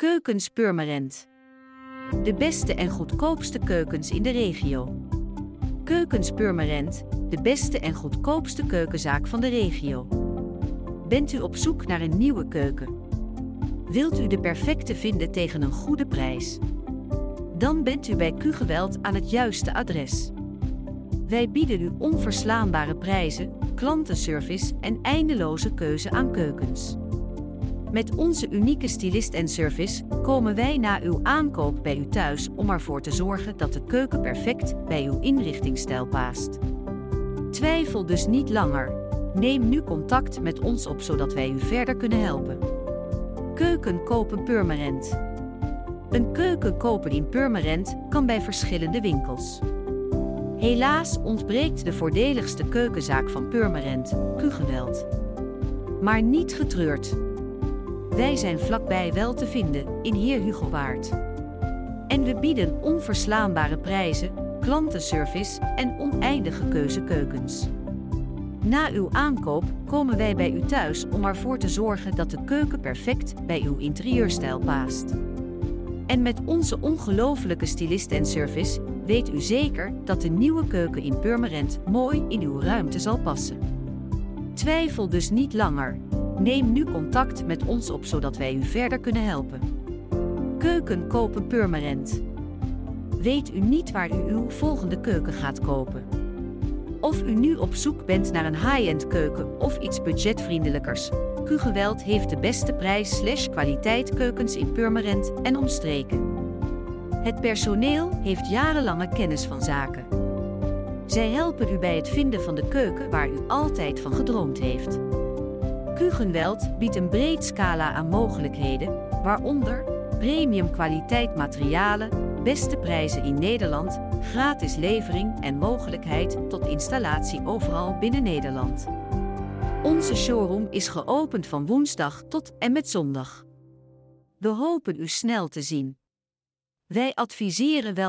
Keukens Purmerend. De beste en goedkoopste keukens in de regio. Keukens Purmerend, de beste en goedkoopste keukenzaak van de regio. Bent u op zoek naar een nieuwe keuken? Wilt u de perfecte vinden tegen een goede prijs? Dan bent u bij Q-Geweld aan het juiste adres. Wij bieden u onverslaanbare prijzen, klantenservice en eindeloze keuze aan keukens. Met onze unieke stylist en service komen wij na uw aankoop bij u thuis om ervoor te zorgen dat de keuken perfect bij uw inrichtingsstijl past. Twijfel dus niet langer. Neem nu contact met ons op zodat wij u verder kunnen helpen. Keuken kopen Purmerend. Een keuken kopen in Purmerend kan bij verschillende winkels. Helaas ontbreekt de voordeligste keukenzaak van Purmerend, Q-Geweld. Maar niet getreurd. Wij zijn vlakbij wel te vinden, in Heer Hugo Waard. En we bieden onverslaanbare prijzen, klantenservice en oneindige keuzekeukens. Na uw aankoop komen wij bij u thuis om ervoor te zorgen dat de keuken perfect bij uw interieurstijl past. En met onze ongelofelijke stylist en service weet u zeker dat de nieuwe keuken in Purmerend mooi in uw ruimte zal passen. Twijfel dus niet langer. Neem nu contact met ons op zodat wij u verder kunnen helpen. Keuken kopen Purmerend. Weet u niet waar u uw volgende keuken gaat kopen? Of u nu op zoek bent naar een high-end keuken of iets budgetvriendelijkers? Q-Geweld heeft de beste prijs slash kwaliteit keukens in Purmerend en omstreken. Het personeel heeft jarenlange kennis van zaken. Zij helpen u bij het vinden van de keuken waar u altijd van gedroomd heeft. Kugenweld biedt een breed scala aan mogelijkheden, waaronder premium kwaliteit materialen, beste prijzen in Nederland, gratis levering en mogelijkheid tot installatie overal binnen Nederland. Onze showroom is geopend van woensdag tot en met zondag. We hopen u snel te zien. Wij adviseren wel